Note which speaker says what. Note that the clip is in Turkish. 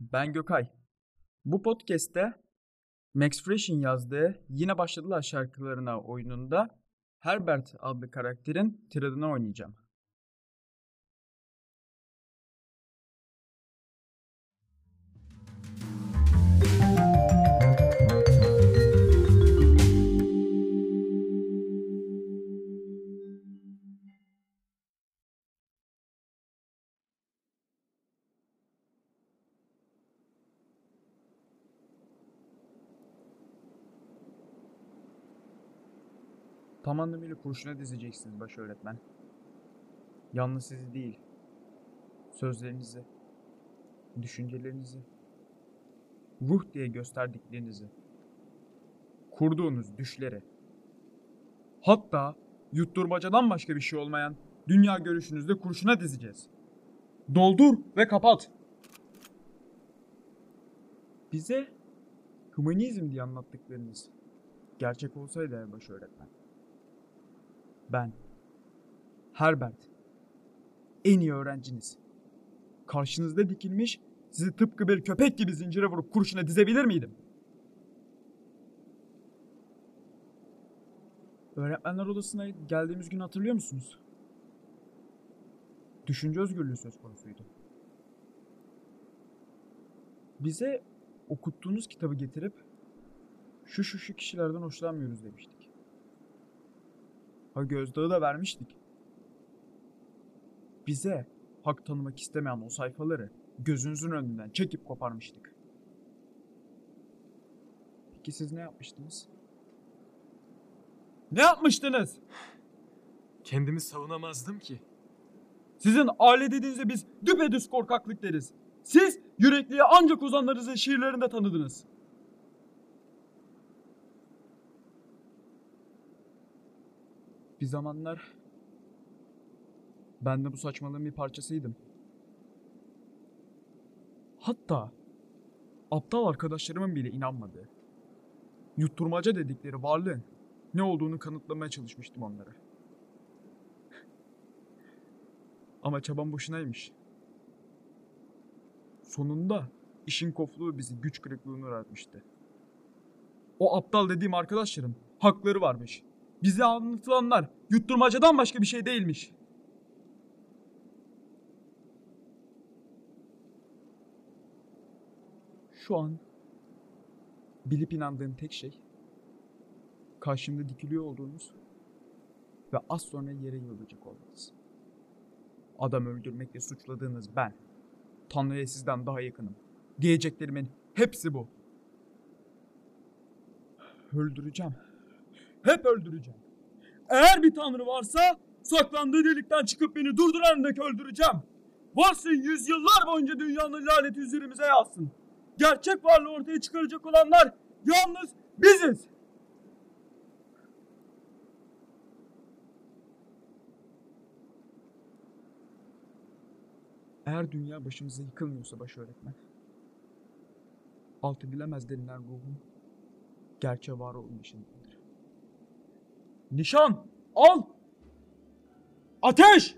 Speaker 1: Ben Gökay. Bu podcast'te Max Fresh'in yazdığı Yine Başladılar şarkılarına oyununda Herbert adlı karakterin tiradını oynayacağım. Tam anlamıyla kurşuna dizeceksiniz baş öğretmen. Yalnız sizi değil, sözlerinizi, düşüncelerinizi, ruh diye gösterdiklerinizi, kurduğunuz düşleri, hatta yutturmacadan başka bir şey olmayan dünya görüşünüzde kurşuna dizeceğiz. Doldur ve kapat. Bize hümanizm diye anlattıklarınız gerçek olsaydı baş öğretmen. Ben, Herbert, en iyi öğrenciniz. Karşınızda dikilmiş, sizi tıpkı bir köpek gibi zincire vurup kurşuna dizebilir miydim? Öğretmenler odasına geldiğimiz günü hatırlıyor musunuz? Düşünce özgürlüğü söz konusuydu. Bize okuttuğunuz kitabı getirip şu şu şu kişilerden hoşlanmıyoruz demiştik. Ha gözdağı da vermiştik. Bize hak tanımak istemeyen o sayfaları gözünüzün önünden çekip koparmıştık. Peki siz ne yapmıştınız? Ne yapmıştınız?
Speaker 2: Kendimi savunamazdım ki.
Speaker 1: Sizin aile dediğinizde biz düpedüz korkaklık deriz. Siz yürekliye ancak ozanlarınızın şiirlerinde tanıdınız. Bir zamanlar ben de bu saçmalığın bir parçasıydım. Hatta aptal arkadaşlarımın bile inanmadığı, yutturmaca dedikleri varlığın ne olduğunu kanıtlamaya çalışmıştım onlara. Ama çabam boşunaymış. Sonunda işin kofluğu bizi güç kırıklığına uğratmıştı. O aptal dediğim arkadaşlarım hakları varmış. Bize anlatılanlar yutturmacadan başka bir şey değilmiş. Şu an bilip inandığım tek şey karşımda dikiliyor olduğunuz ve az sonra yere yığılacak olmanız. Adam öldürmekle suçladığınız ben. Tanrı'ya sizden daha yakınım. Diyeceklerimin hepsi bu. Öldüreceğim. Hep öldüreceğim. Eğer bir tanrı varsa saklandığı delikten çıkıp beni durduran dek öldüreceğim. Varsın yüzyıllar boyunca dünyanın laneti üzerimize yazsın. Gerçek varlığı ortaya çıkaracak olanlar yalnız biziz. Eğer dünya başımıza yıkılmıyorsa baş öğretmen, alt edilemez denilen ruhum gerçeğe var olmayışındandır. Nişan! Al! Ateş!